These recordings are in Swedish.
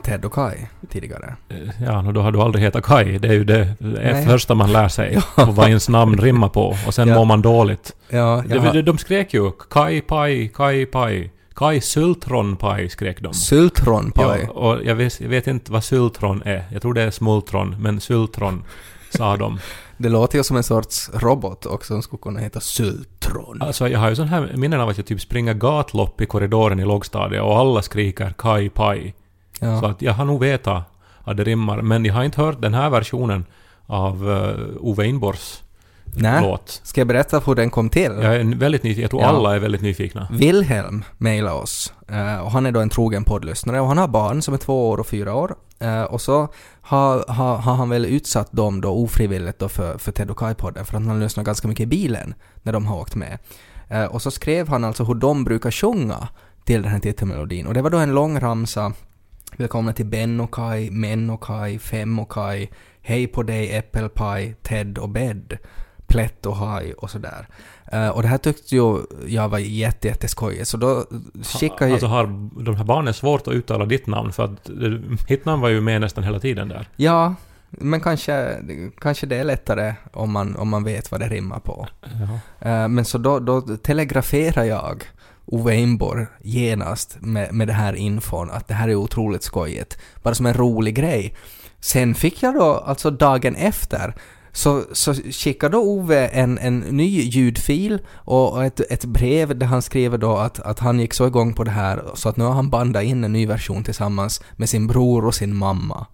med Ted och Kai tidigare. Eh, Ja, och då har du aldrig hetat Kai. Det är ju det, det första man lär sig. Och vad ens namn rimmar på. Och sen Ja. mår man dåligt. Ja, De, har... de, skrek ju Kai Pai, Kai Pai. Kai Sultron Pai skrek de. Sultron Pie. Ja, och jag vet, jag vet inte vad sultron är. Jag tror det är smultron, men sultron sa de. Det låter ju som en sorts robot också som skulle kunna heta Sultron. Alltså jag har ju sån här minnen av att jag typ springer gatlopp i korridoren i lågstadiet och alla skriker Kai Pai. Så Ja. att jag har nog vetat att det rimmar, men jag har inte hört den här versionen av uh, Ove Inborgs Nej. låt. Ska jag berätta hur den kom till? Jag är väldigt nyfiken. Jag tror Ja. alla är väldigt nyfikna. Wilhelm mejlade oss. eh, och han är då en trogen poddlyssnare och han har barn som är två år och fyra år. Eh, och så har, har, har han väl utsatt dem då ofrivilligt då för, för Ted och Kai-podden för att han lyssnar ganska mycket i bilen när de har åkt med. Och så skrev han alltså hur de brukar sjunga till den här titelmelodin. Och det var då en lång ramsa. Välkomna till Ben och Kai, Män och Kai, Fem och Kai, Hej på dig Pie, Ted och Bed, Plätt och Haj och sådär. Eh, och det här tyckte ju jag var jätte, jätteskojigt så då skickade jag... Alltså har de här barnen svårt att uttala ditt namn för att eh, mitt namn var ju med nästan hela tiden där. Ja, men kanske, kanske det är lättare om man, om man vet vad det rimmar på. Eh, men så då, då telegraferar jag Ove Einborg genast med, med det här infon att det här är otroligt skojigt. Bara som en rolig grej. Sen fick jag då, alltså dagen efter, så, så skickade Ove en, en ny ljudfil och ett, ett brev där han skriver då att, att han gick så igång på det här så att nu har han bandat in en ny version tillsammans med sin bror och sin mamma.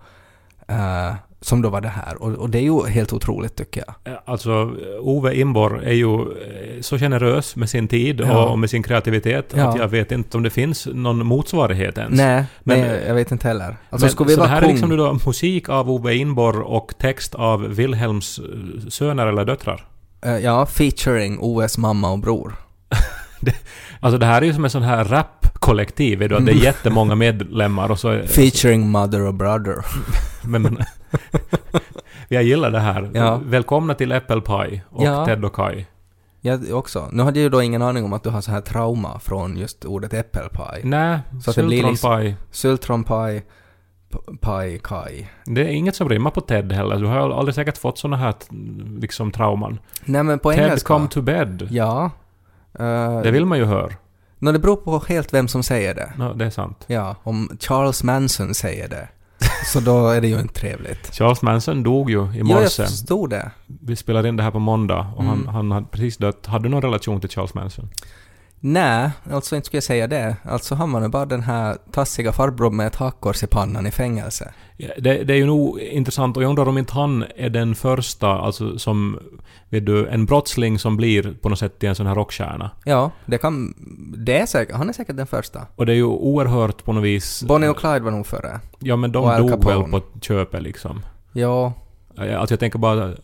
Uh, som då var det här. Och, och det är ju helt otroligt tycker jag. Eh, Alltså, Ove Imborg är ju eh, så generös med sin tid Ja. och med sin kreativitet Ja. att jag vet inte om det finns någon motsvarighet ens. Nej, Men- nej, jag vet inte heller. Alltså Men, skulle vi så vara det här kung... är liksom då musik av Ove Inborg och text av Wilhelms eh, söner eller döttrar? Eh, ja, featuring OS mamma och bror. Alltså det här är ju som en sån här rap-kollektiv, det är jättemånga medlemmar och så... Featuring mother och brother. Men, men, jag gillar det här. Ja. Välkomna till Apple Pie och Ja. Ted och Kai. Jag också. Nu hade jag ju då ingen aning om att du har så här trauma från just ordet apple pie. Nej, Så att det blir liksom- Pie. Kai. Det är inget som rimmar på Ted heller. Du har aldrig säkert fått såna här liksom trauman. Nej men på Ted engelska. come to bed. Ja. Uh, Det vill man ju höra. nå, det beror på helt vem som säger det. No, det är sant. Ja, om Charles Manson säger det. Så då är det ju inte trevligt. Charles Manson dog ju i Jo, jag morse. förstod det. Vi spelade in det här på måndag och Mm. han, han hade precis dött. Hade du någon relation till Charles Manson? Nej, alltså inte skulle jag säga det. Alltså han var nu bara den här tassiga farbrorn med ett hakkors i pannan i fängelse. Ja, Det, det är ju nog intressant och jag undrar om inte han är den första, alltså som, vet du, en brottsling som blir på något sätt till en sån här rockstjärna. Ja, det kan... Det är säkert, han är säkert den första. Och det är ju oerhört på något vis... Bonnie och Clyde var nog före. Ja men de dog väl på köpet liksom. Ja, Alltså jag tänker bara att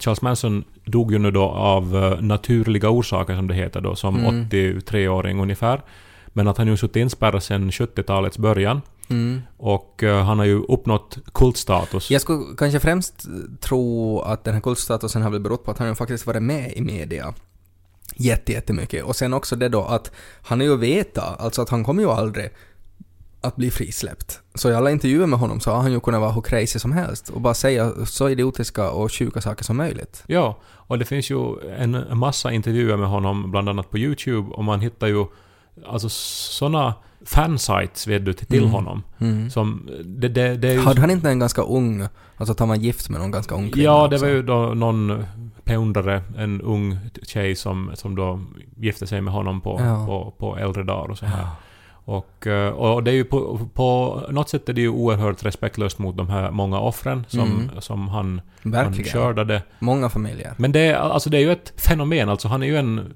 Charles Manson dog ju nu då av eh, naturliga orsaker som det heter då, som Mm. 83-åring ungefär. Men att han ju suttit inspärrad sedan 70-talets början. mm. Och eh, han har ju uppnått kultstatus. Jag skulle kanske främst tro att den här kultstatusen har väl berott på att han ju faktiskt varit med i media jätte, jättemycket. Och sen också det då att han är ju veta, alltså att han kommer ju aldrig att bli frisläppt. Så i alla intervjuer med honom så har han ju kunnat vara hur crazy som helst och bara säga så idiotiska och sjuka saker som möjligt. Ja, och det finns ju en massa intervjuer med honom, bland annat på YouTube, och man hittar ju alltså såna fansites, vet du, till Mm. honom. Mm. Som, det, det, det. Hade han inte en ganska ung, alltså att han var gift med någon ganska ung kvinna Ja, det också? var ju då någon peundare, en ung tjej som, som då gifte sig med honom på, Ja. på, på äldre dagar och så här. Och, eh, och det är ju på, på något sätt är det ju oerhört respektlöst mot de här många offren som, Mm. som han, han Verkligen. skördade. Många familjer. Men det är, alltså det är ju ett fenomen, alltså han är ju en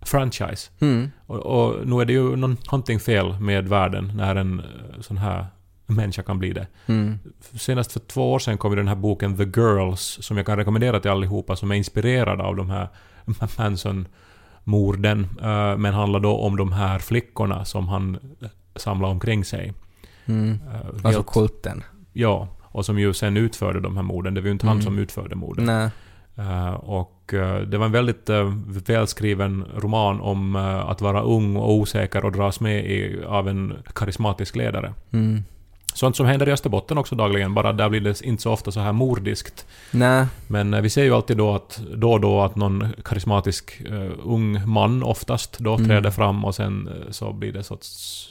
franchise. Mm. Och, och nu är det ju någon- någonting fel med världen när en eh, sån här människa kan bli det. Mm. Senast för två år sedan kom ju den här boken The Girls, som jag kan rekommendera till allihopa, som är inspirerad av de här Manson-morden, eh, men handlar då om de här flickorna som han samlade omkring sig. Mm. Eh, Alltså helt- kulten. Ja, och som ju sen utförde de här morden. Det var ju inte han Mm. som utförde morden. Nej. Eh, och det var en väldigt välskriven roman om att vara ung och osäker och dras med i, av en karismatisk ledare. Mm. Sånt som händer i Österbotten också dagligen, bara där blir det inte så ofta så här mordiskt. Nej, Men eh, vi ser ju alltid då, att, då och då att någon karismatisk eh, ung man oftast då Mm. träder fram och sen eh, så blir det så,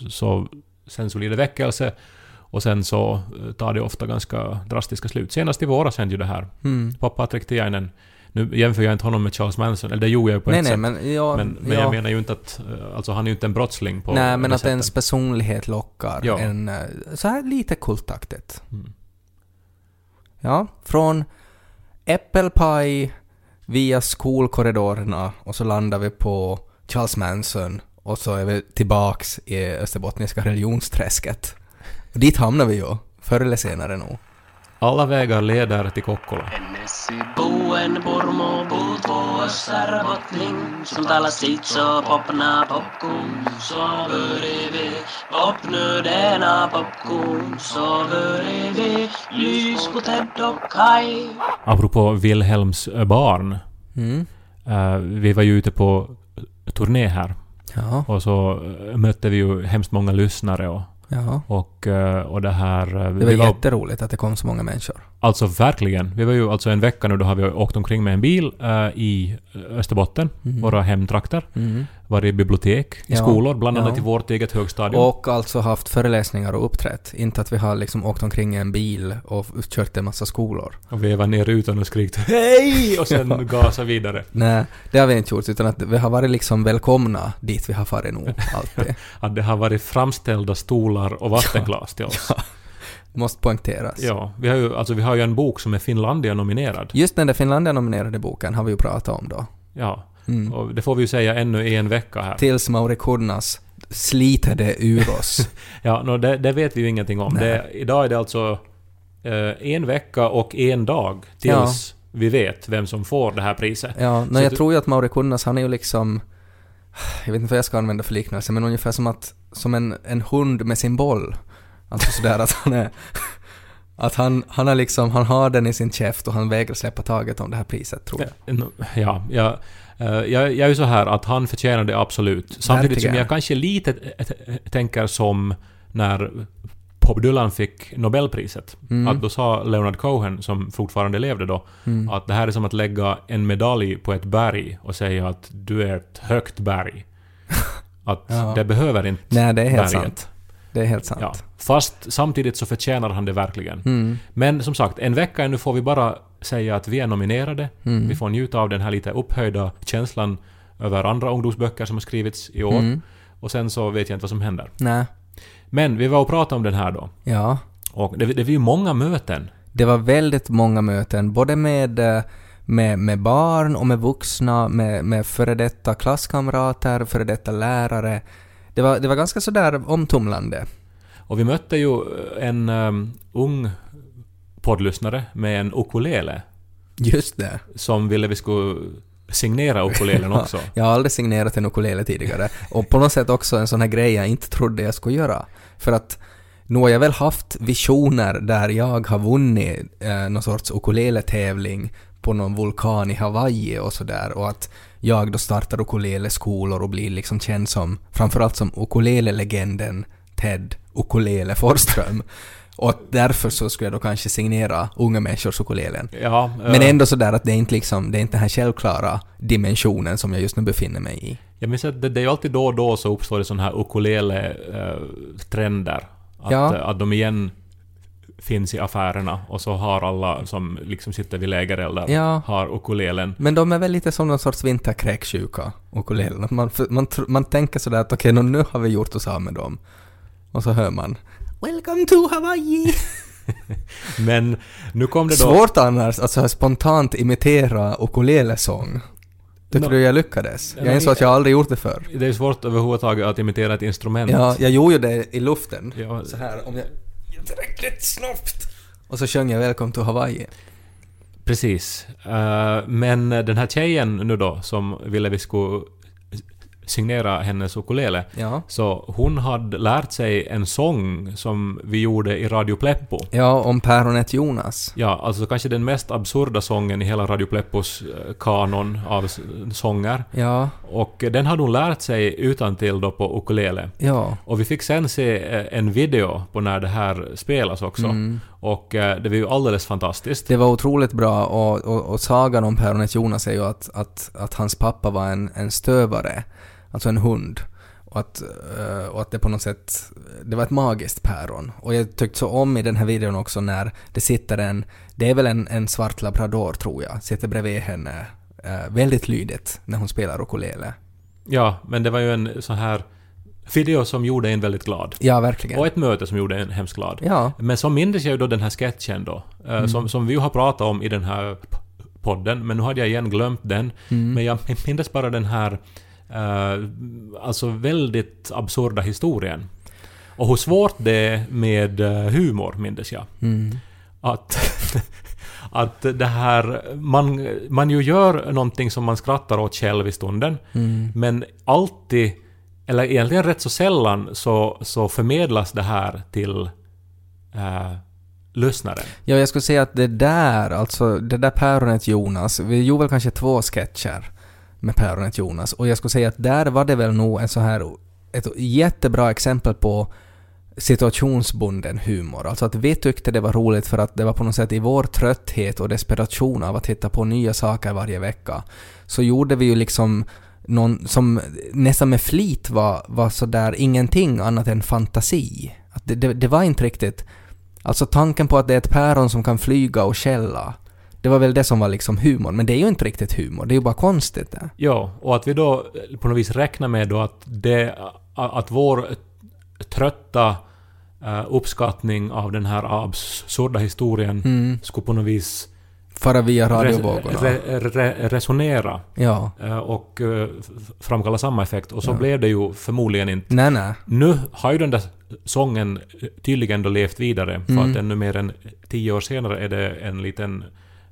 så... Sen så blir det väckelse och sen så tar det ofta ganska drastiska slut. Senast i våras hände ju det här. mm. Pappa Patrik Tiainen. Nu jämför jag inte honom med Charles Manson, eller det gjorde jag ju på nej, ett nej, sätt. men, ja, men, men ja. jag menar ju inte att... eh, Alltså han är ju inte en brottsling på Nej, men att ens sättet. personlighet lockar Ja. en eh, så här lite kultaktigt. Mm. Ja, från äppelpaj via skolkorridorerna och så landar vi på Charles Manson och så är vi tillbaks i österbottniska religionsträsket. Och dit hamnar vi ju, förr eller senare nog. Alla vägar leder till Kokkola. Apropå Wilhelms barn. Mm. eh, vi var ju ute på turné här. Ja, Och så eh, mötte vi ju hemskt många lyssnare och, ja. och, eh, och det här... eh, Det var, jätteroligt att det kom så många människor. Alltså verkligen. Vi var ju alltså en vecka nu, då har vi åkt omkring med en bil eh, i Österbotten, Mm. våra hemtrakter. Mm. Varit i bibliotek, i Ja, skolor, bland annat ja. i vårt eget högstadium. Och alltså haft föreläsningar och uppträtt. Inte att vi har liksom åkt omkring i en bil och kört en massa skolor. Och vevat ner rutan och skrikt hej! Och sen gasa vidare. Nej, det har vi inte gjort, utan att vi har varit liksom välkomna dit vi har farit nog, alltid. Att det har varit framställda stolar och vattenglas till oss. Ja. Måste poängteras. Ja, vi har ju, alltså vi har ju en bok som är Finlandia-nominerad. Just den där Finlandia-nominerade boken har vi ju pratat om då. Ja, Mm. och det får vi ju säga ännu i en vecka här. Tills Mauri Kurnas sliter det ur oss. Ja, no, det, det vet vi ju ingenting om. Det, idag är det alltså eh, en vecka och en dag tills vi vet vem som får det här priset. Ja, men jag du- tror ju att Mauri Kurnas, han är ju liksom... Jag vet inte vad jag ska använda för liknelse, men ungefär som att... Som en, en hund med sin boll. Alltså sådär att han är... Att han, han har liksom, han har den i sin käft och han vägrar släppa taget om det här priset, tror jag. Ja, ja, eh, jag, jag är ju så här att han förtjänar det absolut. Samtidigt som jag kanske lite t- tänker som när Bob Dylan fick Nobelpriset. Mm. Att då sa Leonard Cohen, som fortfarande levde då, Mm. att det här är som att lägga en medalj på ett berg och säga att du är ett högt berg. Att Ja. det behöver inte Nej, det är helt berget. sant. Det är helt sant. Ja. Fast samtidigt så förtjänar han det verkligen. Mm. Men som sagt, en vecka ännu får vi bara säga att vi är nominerade. Mm. Vi får njuta av den här lite upphöjda känslan över andra ungdomsböcker som har skrivits i år. Mm. Och sen så vet jag inte vad som händer. Nej. Men vi var och pratade om den här då. Ja. Och det, det var ju många möten. Det var väldigt många möten, både med, eh, med, med barn och med vuxna, med, med före detta klasskamrater, före detta lärare. Det var, det var ganska sådär omtumlande. Och vi mötte ju en um, ung poddlyssnare med en ukulele Just det. som ville vi skulle signera ukulelen också. Jag har aldrig signerat en ukulele tidigare. Och på något sätt också en sån här grej jag inte trodde jag skulle göra. För att nu har jag väl haft visioner där jag har vunnit eh, någon sorts ukulele-tävling på någon vulkan i Hawaii och sådär och att jag då startar ukulele-skolor och blir liksom känd som, framförallt som ukulele-legenden Ted Ukulele Forsström. Och därför så skulle jag då kanske signera unga människors ukulelen. Ja, Men eh, ändå sådär att det är inte liksom, det är inte den här självklara dimensionen som jag just nu befinner mig i. Jag minns att det, det är ju alltid då och då så uppstår det sådana här ukulele-trender. att, Ja. eh, att de igen finns i affärerna och så har alla som liksom sitter vid lägereldar Ja. har ukulelen. Men de är väl lite som någon sorts vinterkräksjuka, ukulelen. Man, man, man tänker sådär att okej, nå nu har vi gjort oss av med dem. Och så hör man ”Welcome to Hawaii”. Men nu kom det då... Svårt annars att så här spontant imitera ukulelesång. Tycker No. du jag lyckades? Ja, Jag insåg att jag aldrig gjort det förr. Det är svårt överhuvudtaget att imitera ett instrument. Ja, jag gjorde ju det i luften. Ja. Så här, om jag... Tillräckligt snabbt! Och så sjöng jag ”Welcome to Hawaii”. Precis. Eh, men den här tjejen nu då, som ville vi skulle signera hennes ukulele. Ja. Så hon hade lärt sig en sång som vi gjorde i Radio Pleppo. Ja, om päronet Jonas. Ja, alltså kanske den mest absurda sången i hela Radio Pleppos eh, kanon av sånger. Ja, Och den hade hon lärt sig utan till då på ukulele. ja. Och vi fick sen se eh, en video på när det här spelas också. Mm. Och eh, det var ju alldeles fantastiskt. Det var otroligt bra och, och, och sagan om päronet Jonas är ju att, att, att hans pappa var en, en stövare, alltså en hund. Och att, eh, och att det på något sätt, det var ett magiskt päron. Och jag tyckte så om i den här videon också när det sitter en, det är väl en, en svart labrador tror jag, sitter bredvid henne eh, väldigt lydigt när hon spelar ukulele. Ja, men det var ju en sån här video som gjorde en väldigt glad. Ja, verkligen. Och ett möte som gjorde en hemskt glad. Ja, Men så mindes jag ju då den här sketchen då, eh, som, som vi ju har pratat om i den här podden, men nu hade jag igen glömt den. Men jag mindes bara den här, eh, alltså väldigt absurda historien. Och hur svårt det är med eh, humor, mindes jag. mm. Att, att det här, man, man ju gör någonting som man skrattar åt själv i stunden, Mm. men alltid, eller egentligen rätt så sällan, så, så förmedlas det här till eh, lyssnaren. Ja, jag skulle säga att det där, alltså det där päronet Jonas, vi gjorde väl kanske två sketcher med päronet Jonas och jag skulle säga att där var det väl nog en så här, ett jättebra exempel på situationsbunden humor. Alltså att vi tyckte det var roligt för att det var på något sätt i vår trötthet och desperation av att hitta på nya saker varje vecka, så gjorde vi ju liksom någon som nästan med flit var, var sådär ingenting annat än fantasi. Att det, det, det var inte riktigt Alltså tanken på att det är ett päron som kan flyga och skälla. Det var väl det som var liksom humor, men det är ju inte riktigt humor, det är ju bara konstigt det. Ja, och att vi då eh, på något vis räknar med då att, det, att vår trötta eh, uppskattning av den här absurda historien Mm. skulle på något vis Fara via radiovågorna. re, re, resonera Ja. eh, och framkalla samma effekt. Och så Ja. blev det ju förmodligen inte. Nej, nej. Nu har ju den där sången tydligen då levt vidare, för Mm. att ännu mer än tio år senare är det en liten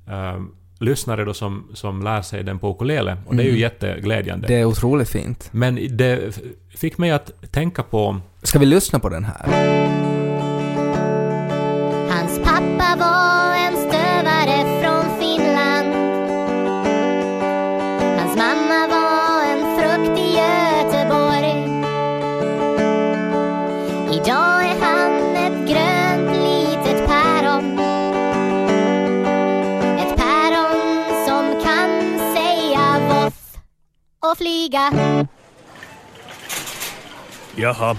eh, lyssnare då som, som lär sig den på ukulele. Och det är ju Mm. jätteglädjande. Det är otroligt fint. Men det fick mig att tänka på... Ska vi lyssna på den här? Och flyga. Jaha,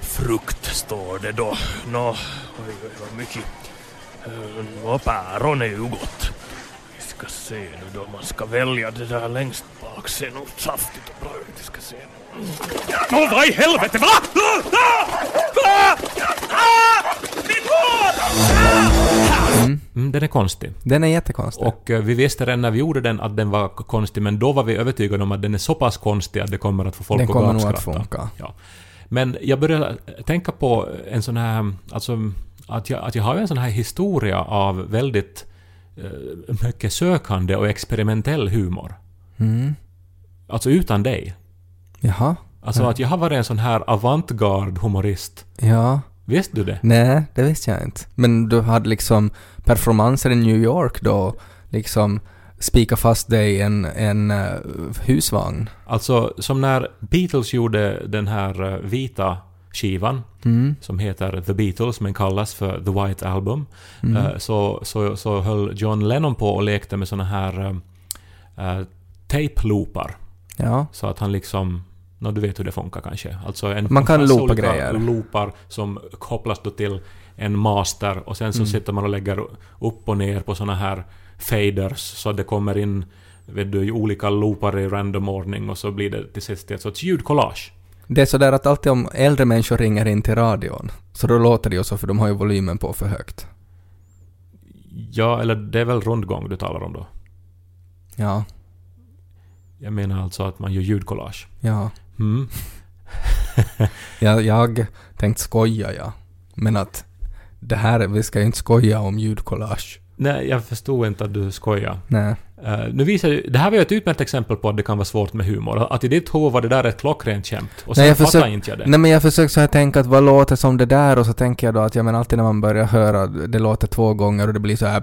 frukt står det då. Nå, oj, oj, vad mycket. Eh, Nå, päron är ju gott. Vi ska se nu då, man ska välja det där längst bak. Ser nog saftigt och bra ut. Vi ska se. Nå, vad i helvete, va? Ah! Ah! Ah! Mm, den är konstig. Den är jättekonstig. Och eh, vi visste redan när vi gjorde den att den var konstig, men då var vi övertygade om att den är så pass konstig att det kommer att få folk den att kommer nog att gapskratta. funka. Ja. Men jag började tänka på en sån här... Alltså, att jag, att jag har en sån här historia av väldigt eh, mycket sökande och experimentell humor. Mm. Alltså utan dig. Jaha. Alltså Ja. att jag har varit en sån här avantgarde humorist. Ja. Visste du det? Nej, det visste jag inte. Men du hade liksom performanser i New York då, liksom spika fast dig i en, en uh, husvagn. Alltså som när Beatles gjorde den här eh, vita skivan Mm. som heter The Beatles men kallas för The White Album. Mm. eh, Så, så, så höll John Lennon på och lekte med såna här uh, tape-loopar. Ja. Så att han liksom... No, du vet hur det funkar kanske. Alltså en Man kan loopa grejer. loopar som kopplas då till en master och sen så Mm. sitter man och lägger upp och ner på såna här faders så att det kommer in vet du, olika loopar i random ordning och så blir det till sist ett sorts ljudkollage. Det är sådär att alltid om äldre människor ringer in till radion, så då låter det ju så för de har ju volymen på för högt. Ja, eller det är väl rundgång du talar om då? Ja. Jag menar alltså att man gör ljudkollage. Ja. Mm. Jag, jag tänkte skoja, ja. Men att det här, vi ska ju inte skoja om ljudkollage. Nej, jag förstod inte att du skojar. Nej. Eh, nu visar ju, det här var ju ett utmärkt exempel på att det kan vara svårt med humor. Att i ditt huvud var det där ett klockrent skämt. Och sen Nej, jag fattar försök- inte jag det. Nej men jag försöker så här tänka att vad låter som det där och så tänker jag då att ja men alltid när man börjar höra det låter två gånger och det blir så här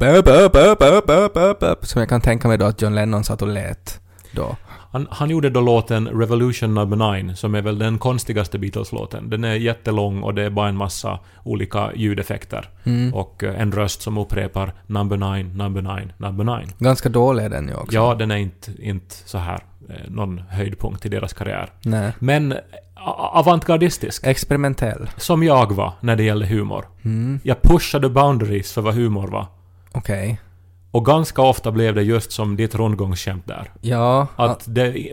som jag kan tänka mig då att John Lennon satt och lät då. Han, han gjorde då låten Revolution Number 9, som är väl den konstigaste Beatles-låten. Den är jättelång och det är bara en massa olika ljudeffekter. Mm. Och eh, en röst som upprepar Number 9, Number 9, Number 9. Ganska dålig är den ju också. Ja, den är inte, inte så här eh, någon höjdpunkt i deras karriär. Nej. Men avantgardistisk, Experimentell. som jag var när det gällde humor. Mm. Jag pushade boundaries för vad humor var. Okej. Och ganska ofta blev det just som ditt rundgångsskämt där. Ja. Att det,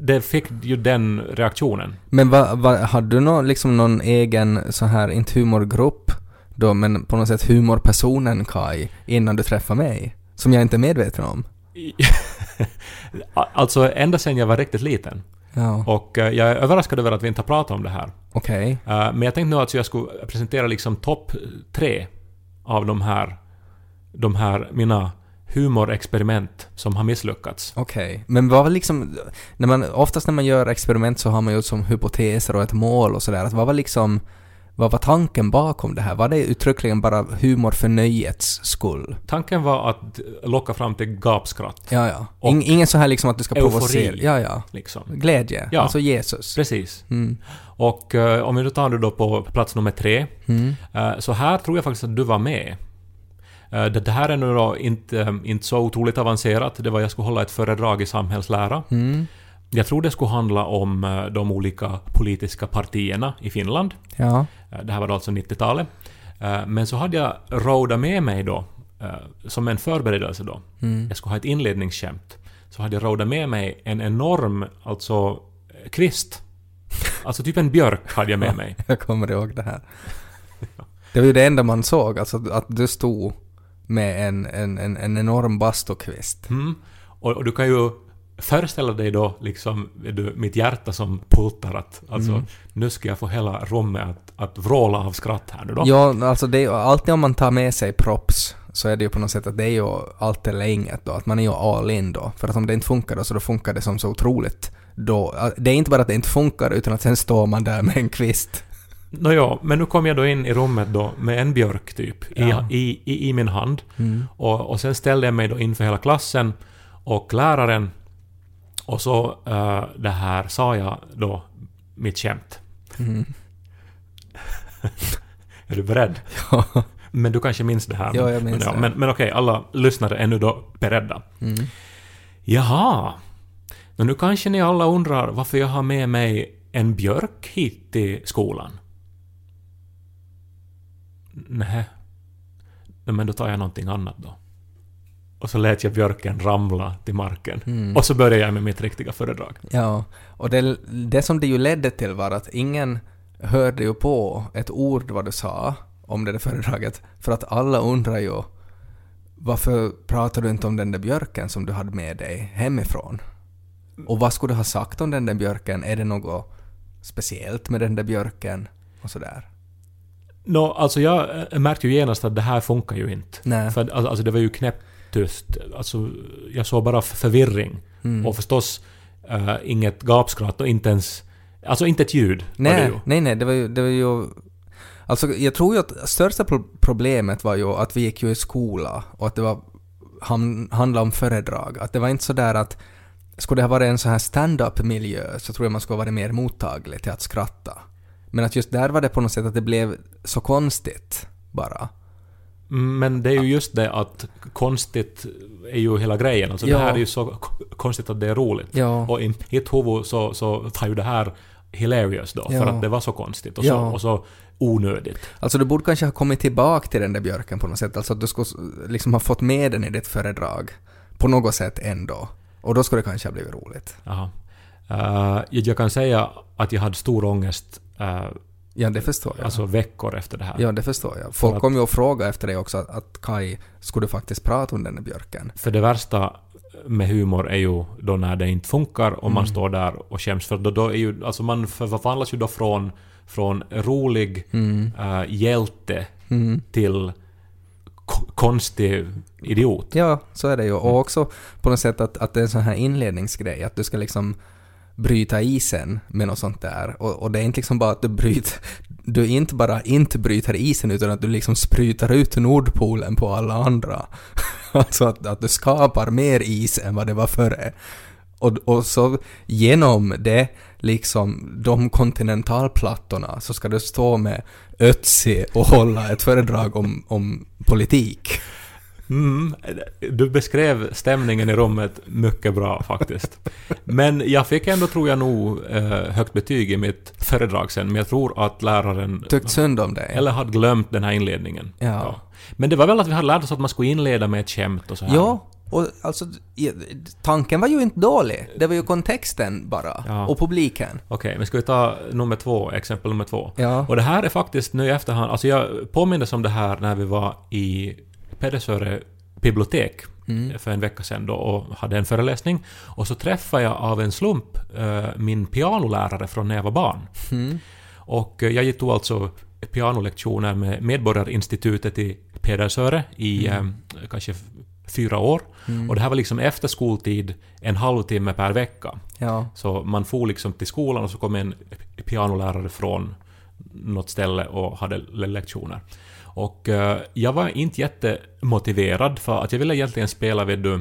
det fick ju den reaktionen. Men vad, vad, hade du någon, liksom någon egen så här, inte humorgrupp då, men på något sätt humorpersonen Kai, innan du träffade mig? Som jag inte är medveten om? alltså ända sedan jag var riktigt liten. Ja, Och eh, jag är överraskad över att vi inte har pratat om det här. okej. Eh, Men jag tänkte nu att jag skulle presentera liksom topp tre av de här, de här mina humorexperiment som har misslyckats. Okej. Men vad var liksom, när man, oftast när man gör experiment så har man ju som hypoteser och ett mål och sådär. Vad var liksom, vad var tanken bakom det här? Var det uttryckligen bara humor för nöjets skull? Tanken var att locka fram till gapskratt. Ja, ja. In, ingen så här liksom att du ska eufori. provocera. Ja, ja. Liksom. Glädje. Ja. Alltså Jesus. Precis. Mm. Och eh, om vi då tar det då på plats nummer tre. Mm. Eh, så här tror jag faktiskt att du var med. Eh, det, här är nu då inte, eh, inte så otroligt avancerat. Det var jag skulle hålla ett föredrag i samhällslära. Mm. Jag tror det skulle handla om eh, de olika politiska partierna i Finland. Ja. Det här var då alltså 90-talet. Eh, Men så hade jag rådat med mig då, som en förberedelse då, Mm. jag skulle ha ett inledningsskämt, så hade jag rådat med mig en enorm, alltså, kvist. Alltså typ en björk hade jag med mig. Jag kommer ihåg det här. Det var ju det enda man såg, alltså att du stod med en, en, en, en enorm bastukvist. Mm. Och, och du kan ju föreställa dig då liksom du, mitt hjärta som pultar att alltså, Mm. nu ska jag få hela rummet att, att vråla av skratt här nu då. Ja, alltså det är alltid om man tar med sig props så är det ju på något sätt att det är ju allt eller inget då, att man är ju all in då. För att om det inte funkar då så då funkar det som så otroligt då. Det är inte bara att det inte funkar utan att sen står man där med en kvist. Nåja, men nu kom jag då in i rummet då med en björk typ i, Ja. i, i, i min hand. Mm. Och, och sen ställde jag mig då inför hela klassen och läraren och så eh, det här sa jag då mitt skämt. Mm. Är du beredd? Ja. Men du kanske minns det här? Ja, jag minns men, det. Men, men okej, alla lyssnare är nu då beredda. Mm. Jaha. Men nu kanske ni alla undrar varför jag har med mig en björk hit till skolan? Nej. Men då tar jag någonting annat då. Och så lät jag björken ramla till marken. Mm. Och så började jag med mitt riktiga föredrag. Ja, och det, det som det ju ledde till var att ingen hörde ju på ett ord vad du sa om det där föredraget, för att alla undrar ju varför pratar du inte om den där björken som du hade med dig hemifrån? Och vad skulle du ha sagt om den där björken? Är det något speciellt med den där björken? Och sådär. Nå, alltså jag eh, märkte ju genast att det här funkar ju inte. Nej. För alltså, det var ju knäpptyst. Alltså, jag såg bara förvirring. Mm. Och förstås eh, inget gapskratt och inte ens... Alltså inte ett ljud Nej, nej, nej, det var ju, det var ju... Alltså jag tror ju att största pro- problemet var ju att vi gick ju i skola och att det var han, handlade om föredrag. Att det var inte så där att skulle det ha varit en så här stand-up-miljö så tror jag man skulle ha varit mer mottaglig till att skratta. Men att just där var det på något sätt att det blev så konstigt bara. Mm, Men det är ju just det att konstigt är ju hela grejen. Alltså Ja. det här är ju så konstigt att det är roligt. Ja. Och i mitt huvud så, så var ju det här hilarious då, Ja. för att det var så konstigt och, så, och så onödigt. Alltså du borde kanske ha kommit tillbaka till den där björken på något sätt. Alltså att du skulle liksom ha fått med den i ditt föredrag. På något sätt ändå. Och då skulle det kanske ha blivit roligt. Jaha. Eh, jag kan säga att jag hade stor ångest eh, Ja, det förstår jag. alltså veckor efter det här. Ja, det förstår jag. Folk kom ju och frågade efter det också, att, Kai, skulle du faktiskt prata om den där björken? För det värsta med humor är ju då när det inte funkar och man Mm. står där och skäms. För då, då är ju, alltså man förvandlas ju då från, från rolig Mm. eh, hjälte Mm. till ko- konstig idiot. Ja, så är det ju. Och också på något sätt att, att det är en sån här inledningsgrej, att du ska liksom bryta isen med något sånt där. Och, och det är inte liksom bara att du bryter, du inte bara inte bryter isen utan att du liksom sprutar ut Nordpolen på alla andra. alltså att, att du skapar mer is än vad det var före. Och, och så genom det, liksom de kontinentalplattorna, så ska du stå med Ötzi och hålla ett föredrag om, om politik. Mm, du beskrev stämningen i rummet mycket bra faktiskt. Men jag fick ändå, tror jag nog, eh, högt betyg i mitt föredrag sen, men jag tror att läraren Tyckt synd om dig. eller hade glömt den här inledningen. Ja. Men det var väl att vi hade lärt oss att man skulle inleda med ett skämt och så här. Ja, och alltså tanken var ju inte dålig. Det var ju kontexten bara. Ja. Och publiken. Okej, men ska vi ta nummer två, exempel nummer två? Ja. Och det här är faktiskt nu i efterhand, alltså jag påmindes om det här när vi var i Pedersöre bibliotek Mm. för en vecka sedan då och hade en föreläsning. Och så träffade jag av en slump eh, min pianolärare från när jag var barn. Mm. Och eh, jag då alltså pianolektioner med Medborgarinstitutet i Pedersöre i eh, kanske fyra år. Och det här var liksom efter skoltid, en halvtimme per vecka. Ja. Så man for liksom till skolan och så kom en pianolärare från något ställe och hade le- lektioner. Och eh, jag var inte jättemotiverad för att jag ville egentligen spela vid du, eh,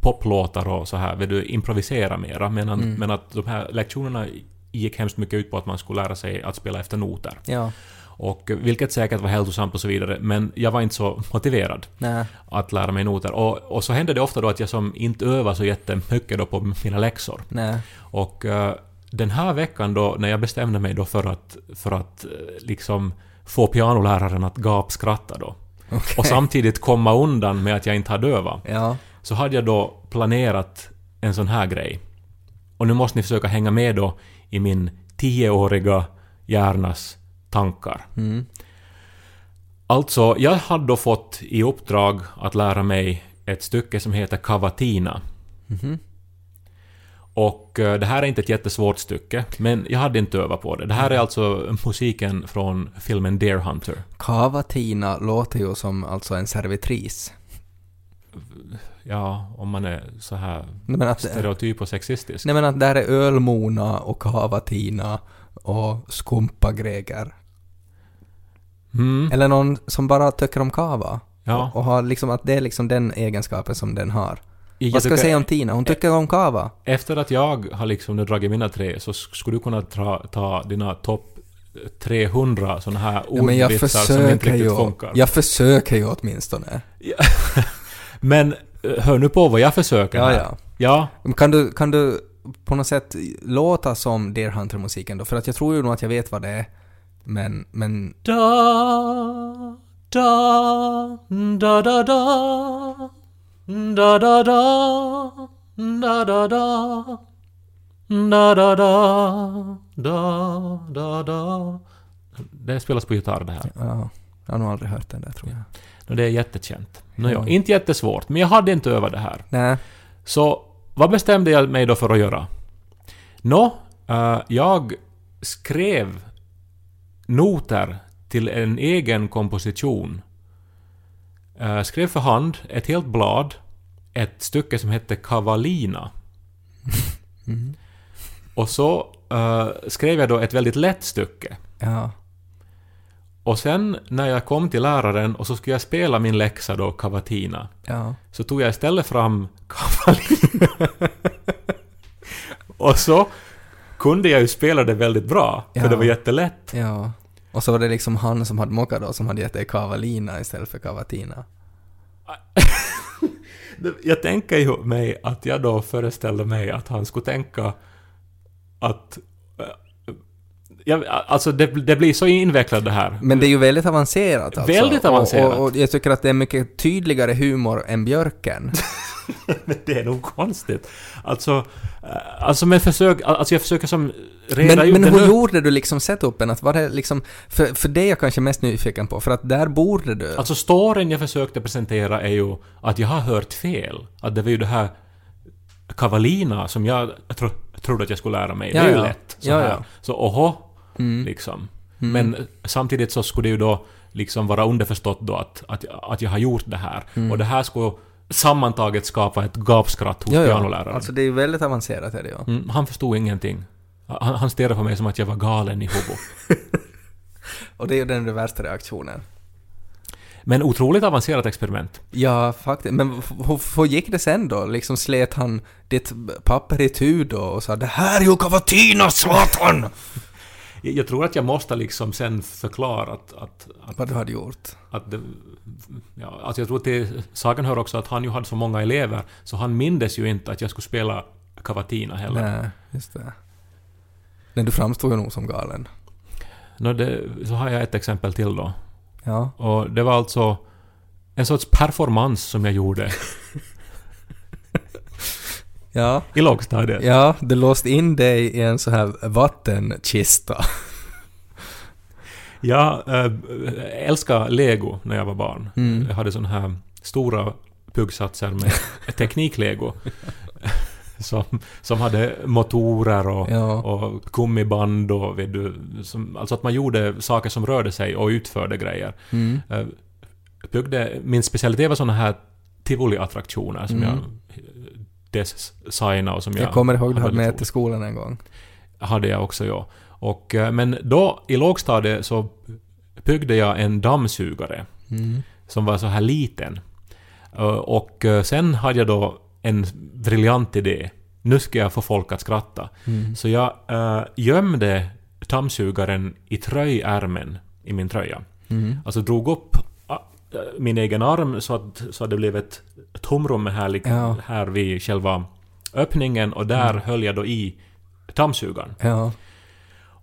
poplåtar och så här, vill du improvisera mera, men, men att de här lektionerna gick hemskt mycket ut på att man skulle lära sig att spela efter noter. Ja. Och eh, vilket säkert var hälsosamt och så vidare, men jag var inte så motiverad Nej. att lära mig noter. Och, och så hände det ofta då att jag som inte övar så jättemycket då på mina läxor. Nej. Och eh, den här veckan då, när jag bestämde mig då för att, för att liksom få pianoläraren att gapskratta då, Okej. och samtidigt komma undan med att jag inte hade övat, Ja. så hade jag då planerat en sån här grej. Och nu måste ni försöka hänga med då i min tioåriga hjärnas tankar. Mm. Alltså, jag hade då fått i uppdrag att lära mig ett stycke som heter Cavatina. Mhm. Och eh, det här är inte ett jättesvårt stycke, men jag hade inte övat på det. Det här är alltså musiken från filmen Deer Hunter. Cavatina låter ju som alltså en servitris. Ja, om man är så här Nej men att, stereotyp och sexistisk. nej men att där är ölmona och cavatina och skumpagreger. Mm, Eller någon som bara tycker om kava. ja. Och har liksom att det är liksom den egenskapen som den har. Jag Vad ska jag säga om Tina? Hon tycker om kava. Efter att jag har liksom nu dragit mina tre, så sk- skulle du kunna ta, ta dina topp 300 såna här Ja, ordvitsar som inte riktigt ju. funkar. Jag försöker ju åtminstone. Men eh, hör nu på vad jag försöker Ja, här. ja. Ja, Kan du, kan du på något sätt låta som Deer Hunter-musiken då? För att jag tror ju nog att jag vet vad det är. Men, men... Da, da, da, da, da. Da, da, da. Da, da, da. Da, da, da. Da, da, da. Det spelas på gitarr det här. Ja, jag har nog aldrig hört den där tror jag. Och det är jättekänt. Nå, ja, Mm. inte jättesvårt, men jag hade inte övat det här. Nej. Så vad bestämde jag mig då för att göra? Nå, eh, jag skrev noter till en egen komposition. Eh, skrev för hand ett helt blad, ett stycke som hette Kavalina. Och så eh, skrev jag då ett väldigt lätt stycke. Ja. Och sen när jag kom till läraren och så skulle jag spela min läxa då, Cavatina, Ja. så tog jag istället fram Kavalina. och så kunde jag ju spela det väldigt bra, för Ja. det var jättelätt. Ja. Och så var det liksom han som hade mockat då som hade gett dig Kavalina istället för Cavatina. Jag tänker ju mig att jag då föreställde mig att han skulle tänka att eh, Ja, alltså det, det blir så invecklat det här. Men det är ju väldigt avancerat alltså. Väldigt Och- avancerat. Och, och jag tycker att det är mycket tydligare humor än Björken. Men det är nog konstigt. Alltså, eh, alltså men försök, alltså jag försöker som reda Men, ut men hur nu. gjorde du liksom setupen? Att var det liksom... För, för det är jag kanske mest nyfiken på, för att där borde du... Alltså storyn jag försökte presentera är ju att jag har hört fel. Att det var ju det här Kavalina som jag tro, trodde att jag skulle lära mig. Ja, det är ju ja. lätt. Så Ja, här. ja. Så oho, Mm. liksom. Men samtidigt så skulle det ju då liksom vara underförstått då att, att, att jag har gjort det här. Och det här skulle sammantaget skapa ett gapskratt hos Ja, ja. pianoläraren. Alltså det är ju väldigt avancerat är det ju. Mm, han förstod ingenting. Han, han stirrade på mig som att jag var galen i huvudet. Och det är ju den värsta reaktionen. Men otroligt avancerat experiment. Ja, faktiskt. Men hur gick det sen då? Liksom slet han ditt papper i tu då och sa ”Det här är ju kavatina, satan!” Jag, tror att jag måste liksom sen förklara att, att, att, Vad du hade gjort. att det, ja, alltså jag tror till saken hör också att han ju hade så många elever, så han mindes ju inte att jag skulle spela Cavatina heller. Nej, just det. Men du framstod ju nog som galen. Nå, det, så har jag ett exempel till då. Ja. Och det var alltså en sorts performance som jag gjorde Ja. i lågstadiet. Ja, du låste in dig i en så här vattenkista. Jag äh, älskade lego när jag var barn. Mm. Jag hade såna här stora puggsatser med tekniklego. som, som hade motorer och, Ja. och gummiband och vet du, som, alltså att man gjorde saker som rörde sig och utförde grejer. Mm. Eh, byggde, min specialitet var såna här tivoliattraktioner som Mm. jag designade och som jag... Jag kommer ihåg du hade med till skolan en gång. hade jag också, ja. Och, eh, men då, i lågstadiet, så byggde jag en dammsugare Mm. som var så här liten. Eh, Och eh, sen hade jag då en briljant idé. Nu ska jag få folk att skratta. Mm. Så jag äh, gömde dammsugaren i tröjärmen i min tröja. Mm. Alltså drog upp min egen arm så att, så att det blev ett tomrum här, lik- Ja. här vid själva öppningen och där höll jag då i dammsugaren. Ja.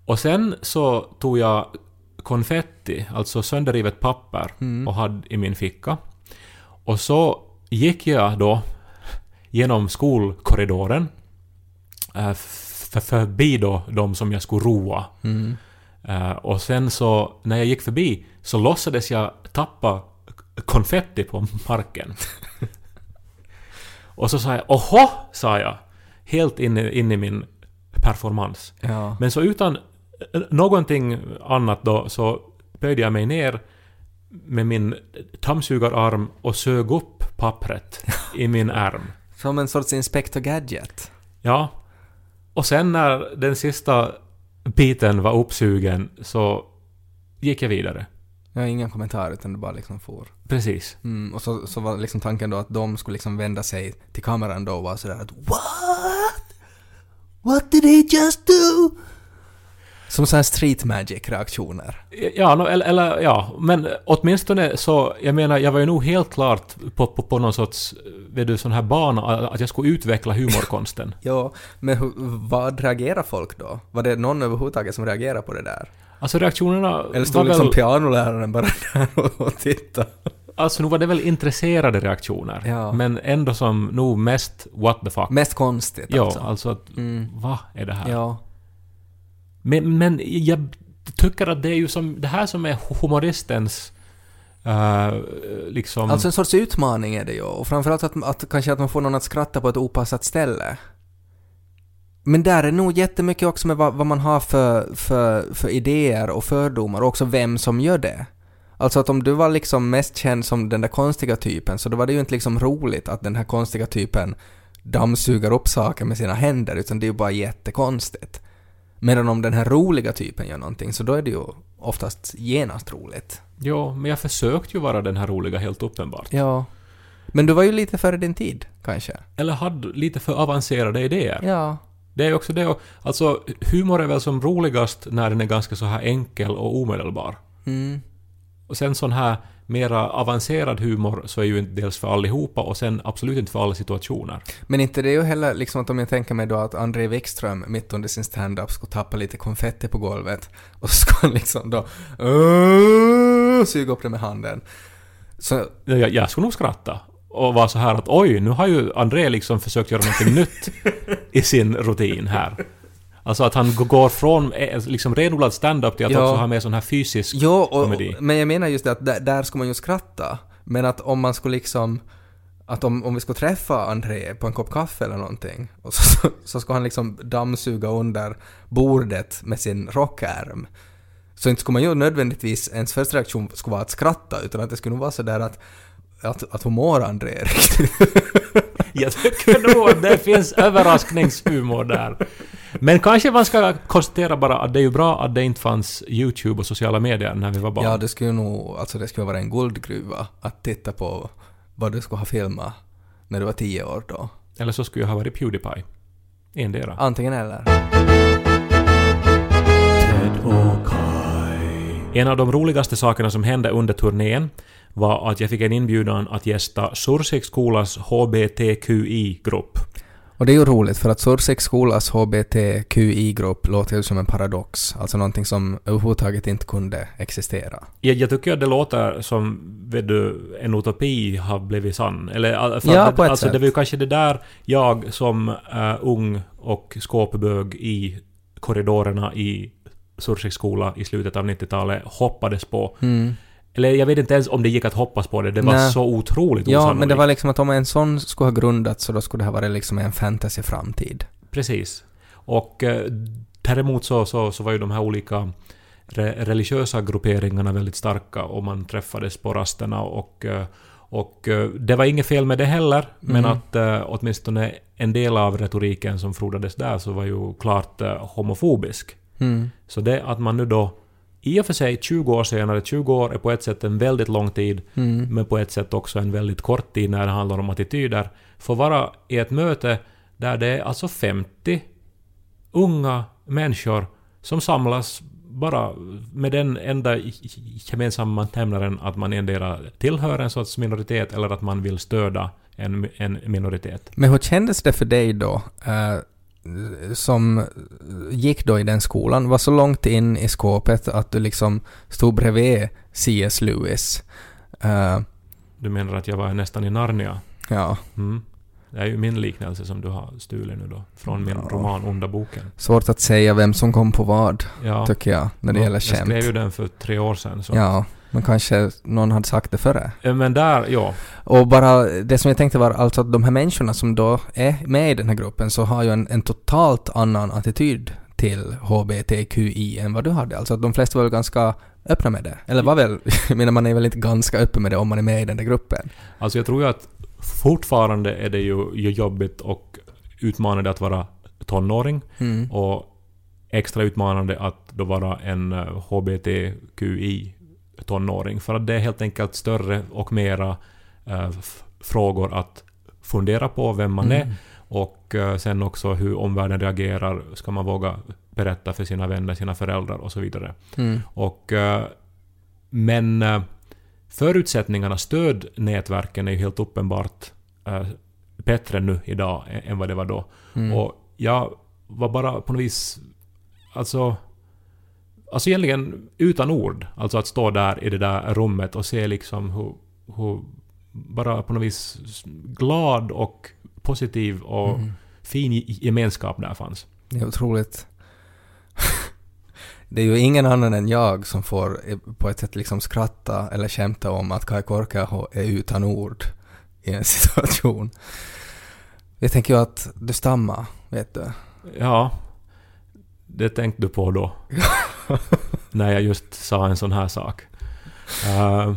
Och sen så tog jag konfetti, alltså sönderrivet papper, Mm. och hade i min ficka. Och så gick jag då genom skolkorridoren äh, f- förbi då de som jag skulle roa. Mm. Eh, och sen så, när jag gick förbi, så låtsades jag tappa konfetti på marken. och så sa jag ”Oho!” sa jag. Helt inne in i min performance. Ja. Men så utan eh, någonting annat då så böjde jag mig ner med min dammsugararm och sög upp pappret i min ärm. Som en sorts Inspector Gadget. Ja. Och sen när den sista biten var uppsugen så gick jag vidare. Jag har ingen kommentar utan du bara liksom får. Precis. Mm, och så, så var liksom tanken då att de skulle liksom vända sig till kameran då och vara sådär att What? What did he just do? Som såhär street magic-reaktioner. Ja, eller, eller ja, men åtminstone så, jag menar, jag var ju nog helt klart på, på, på någon sorts, vet du, sån här bana att jag skulle utveckla humorkonsten. Ja, men hur, vad reagerar folk då? Var det någon överhuvudtaget som reagerade på det där? Alltså reaktionerna Eller stod liksom väl, pianoläraren bara där och, tittade? alltså nu var det väl intresserade reaktioner. Ja. Men ändå som nog mest what the fuck. Mest konstigt ja, alltså. alltså att, Mm. vad är det här? Ja. Men, men jag tycker att det är ju som, det här som är humoristens eh, liksom... Alltså en sorts utmaning är det ju. Och framförallt att, att kanske att man får någon att skratta på ett opassat ställe. Men där är nog jättemycket också med vad, vad man har för, för, för idéer och fördomar och också vem som gör det. Alltså att om du var liksom mest känd som den där konstiga typen så då var det ju inte liksom roligt att den här konstiga typen dammsuger upp saker med sina händer utan det är ju bara jättekonstigt. Medan om den här roliga typen gör någonting så då är det ju oftast genast roligt. Jo, men jag försökte ju vara den här roliga helt uppenbart. Ja. Men du var ju lite före din tid, kanske? Eller hade lite för avancerade idéer. Ja. Det är också det. och- Alltså, humor är väl som roligast när den är ganska så här enkel och omedelbar. Mm. Och sen sån här mera avancerad humor så är ju inte dels för allihopa och sen absolut inte för alla situationer. Men inte det är ju heller liksom att om jag tänker mig då att André Wikström mitt under sin stand-up skulle tappa lite konfetti på golvet och så ska han liksom då uh, suga upp det med handen. Så, Jag, jag skulle nog skratta och vara så här att oj, nu har ju André liksom försökt göra någonting nytt i sin rutin här. Alltså att han går från eh, liksom renodlad stand-up till att Ja. också ha med sån här fysisk jo, och, komedi. men jag menar just det att där, där ska man ju skratta. Men att om man skulle liksom att om, om vi skulle träffa André på en kopp kaffe eller någonting och så, så, så ska han liksom dammsuga under bordet med sin rockärm. Så inte skulle man ju nödvändigtvis, ens första reaktion skulle vara att skratta, utan att det skulle nog vara sådär att att, att hur mår André riktigt? Jag tycker nog att det finns överraskningshumor där. Men kanske man ska konstatera bara att det är ju bra att det inte fanns YouTube och sociala medier när vi var barn. Ja, det skulle nog, alltså det skulle vara en guldgruva att titta på vad du skulle ha filmat när du var tio år då. Eller så skulle jag ha varit Pewdiepie. Endera. Antingen eller. En av de roligaste sakerna som hände under turnén var att jag fick en inbjudan att gästa Sursiks skolas HBTQI-grupp. Och det är ju roligt för att Sursex skolas HBTQI-grupp låter ju som en paradox, alltså någonting som överhuvudtaget inte kunde existera. Jag, jag tycker att det låter som vet du, en utopi har blivit sann. Eller, Ja, att, på ett alltså, sätt. Det var ju kanske det där jag som eh, ung och skåpbög i korridorerna i Sursiks skola i slutet av 90-talet hoppades på. Mm. Eller jag vet inte ens om det gick att hoppas på det. Det var Nej. så otroligt Ja, osannolikt. men det var liksom att om en sån skulle ha grundats så då skulle det ha varit liksom en fantasy-framtid. Precis. Och eh, däremot så, så, så var ju de här olika re, religiösa grupperingarna väldigt starka och man träffades på rasterna och, eh, och eh, det var inget fel med det heller, men Mm. att eh, åtminstone en del av retoriken som frodades där så var ju klart eh, homofobisk. Mm. Så det att man nu då i och för sig 20 år senare, 20 år är på ett sätt en väldigt lång tid, Mm. men på ett sätt också en väldigt kort tid när det handlar om attityder, får vara i ett möte där det är alltså 50 unga människor som samlas bara med den enda gemensamma nämnaren att man endera tillhör en sorts minoritet eller att man vill stödja en, en minoritet. Men hur kändes det för dig då, eh, som gick då i den skolan, var så långt in i skåpet att du liksom stod bredvid C.S. Lewis? Eh, Du menar att jag var nästan i Narnia? ja, Mm. Det är ju min liknelse som du har stulit nu då, från min Ja. roman Onda boken. svårt att säga vem som kom på vad, Ja, tycker jag, när det Ja, gäller Jag skrev ju skämt. den för tre år sedan. Så. Ja, men kanske någon hade sagt det före. Men där, ja. Och bara det som jag tänkte var alltså att de här människorna som då är med i den här gruppen så har ju en, en totalt annan attityd till HBTQI än vad du hade. Alltså att de flesta var väl ganska öppna med det. Eller var väl, jag menar man är väl inte ganska öppen med det om man är med i den där gruppen. Alltså jag tror ju att fortfarande är det ju, ju jobbigt och utmanande att vara tonåring Mm. och extra utmanande att då vara en eh, HBTQI-tonåring. För att det är helt enkelt större och mera eh, frågor att fundera på vem man är Mm. och eh, sen också hur omvärlden reagerar. Ska man våga berätta för sina vänner, sina föräldrar och så vidare. Mm. Och, eh, men eh, förutsättningarna, stödnätverken är ju helt uppenbart eh, bättre nu idag än vad det var då. Mm. Och jag var bara på något vis... Alltså... Alltså egentligen utan ord. Alltså att stå där i det där rummet och se liksom hur... hur bara på något vis glad och positiv och Mm. fin ge- gemenskap där fanns. Det är otroligt. Det är ju ingen annan än jag som får eh, på ett sätt liksom skratta eller skämta om att Kai Korkeaho är utan ord i en situation. Jag tänker ju att du stammar, vet du. Ja, det tänkte du på då. när jag just sa en sån här sak. Eh,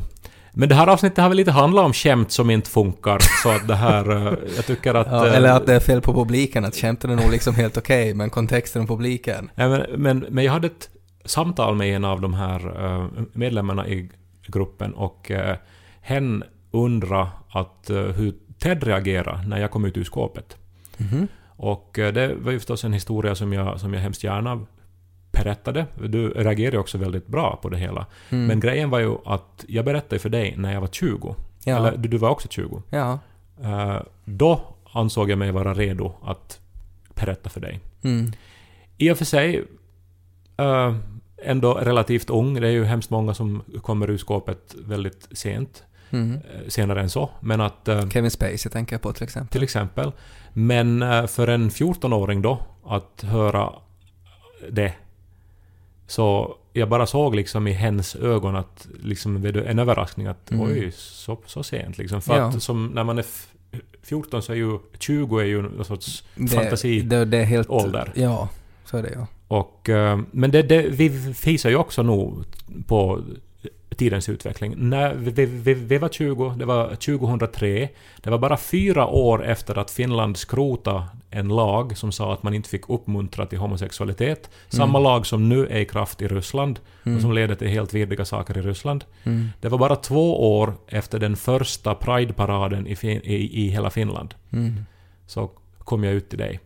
men det här avsnittet har väl lite handlat om skämt som inte funkar, så att det här... eh, jag tycker att... Ja, eh, eller att det är fel på publiken, att skämten är nog liksom helt okej, men kontexten och publiken. Nej, men, men, men jag hade ett samtal med en av de här eh, medlemmarna i gruppen och uh, hen undrade att, eh, hur Ted reagerade när jag kom ut ur skåpet. Mhm. Och eh, det var ju förstås en historia som jag, som jag hemskt gärna berättade. Du reagerade också väldigt bra på det hela. Mm. Men grejen var ju att jag berättade för dig när jag var 20. ja. Eller du, du var också 20. ja. Eh, då ansåg jag mig vara redo att berätta för dig. Mm. I och för sig eh, ändå relativt ung. Det är ju hemskt många som kommer ur skåpet väldigt sent. Mm. eh, senare än så. Men att... Kevin Spacey tänker jag på till exempel. till exempel. Men för en 14-åring då, att höra det. Så jag bara såg liksom i hens ögon att liksom en överraskning att Mm. oj, så, så sent liksom. För Ja. att som när man är f- 14 så är ju 20 är ju någon sorts Det, fantasi. det, det är helt... ålder. Ja, så är det ju. Och, eh, men det, det vi visar ju också nog på tidens utveckling. När vi, vi, vi var 20, det var 2003. Det var bara fyra år efter att Finland skrotade en lag som sa att man inte fick uppmuntra till homosexualitet. Samma lag som nu är i kraft i Ryssland och som leder till helt vidriga saker i Ryssland. Mm. Det var bara två år efter den första Pride-paraden i, i, i hela Finland. Mm. Så kom jag ut till dig.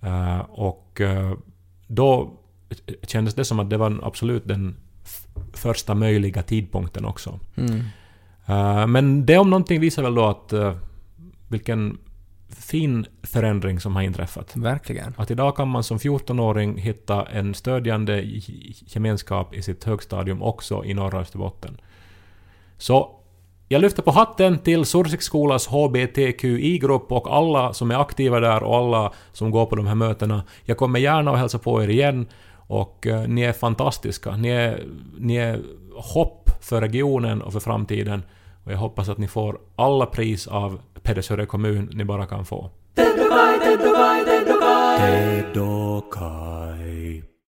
Eh, och eh, då kändes det som att det var absolut den första möjliga tidpunkten också. Mm. Eh, men det om någonting visar väl då att eh, vilken fin förändring som har inträffat. Verkligen. Att idag kan man som 14-åring hitta en stödjande gemenskap i sitt högstadium också i norra Österbotten. Så jag lyfter på hatten till Sursikskolas HBTQI-grupp och alla som är aktiva där och alla som går på de här mötena. Jag kommer gärna att hälsa på er igen och eh, ni är fantastiska. Ni är, ni är hopp för regionen och för framtiden. Och jag hoppas att ni får alla pris av Pedersöre kommun ni bara kan få.